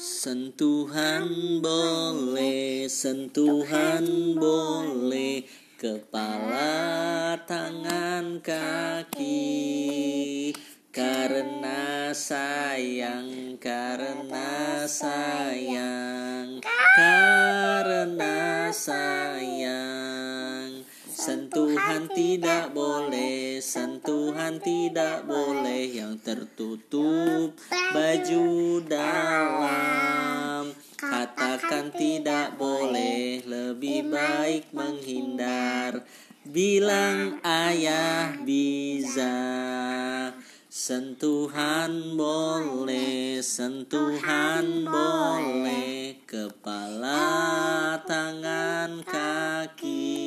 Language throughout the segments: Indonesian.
Sentuhan boleh, sentuhan boleh, kepala, tangan, kaki. Karena sayang, karena sayang, karena sayang. Sentuhan tidak boleh, sentuhan tidak boleh yang tertutup baju dalam. Katakan tidak boleh, lebih baik menghindar. Bilang ayah bisa. Sentuhan boleh, sentuhan boleh, kepala, tangan, kaki.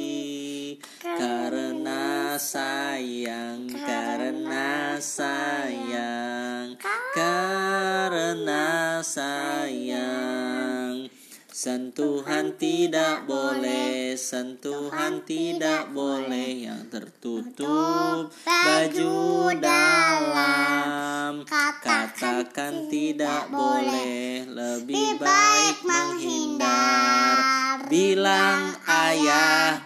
Sayang, karena sayang, karena sayang. Sentuhan tidak boleh, sentuhan tidak boleh yang tertutup baju dalam. Katakan tidak boleh, lebih baik menghindar. Bilang ayah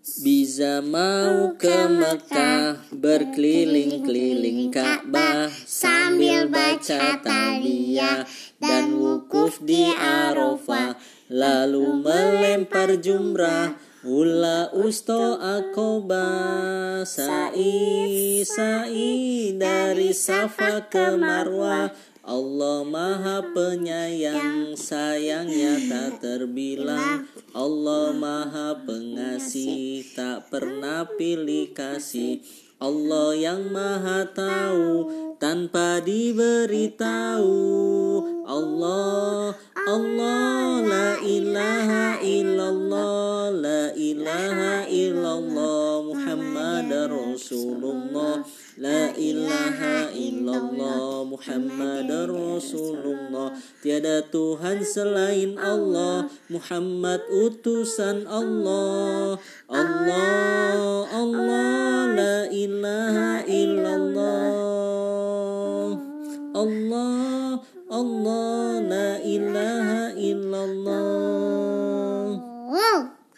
Bisa mau ke Mekah berkeliling-keliling Ka'bah sambil baca talbiyah dan wukuf di Arafah lalu melempar jumrah Ula usto akoba sa'i sa'i dari Safa ke Marwah Allah maha penyayang sayangnya tak terbilang. Allah maha pengasih tak pernah pilih kasih. Allah yang maha tahu tanpa diberitahu. Allah Allah la ilaha illallah la ilaha illallah Muhammad Rasulullah La ilaha illallah Muhammad Rasulullah. Tiada Tuhan selain Allah Muhammad utusan Allah. Allah Allah La ilaha illallah. Allah Allah La